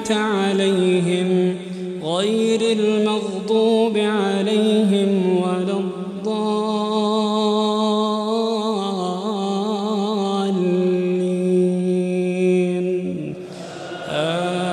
أنعمت عليهم غير المغضوب عليهم ولا الضالين. آه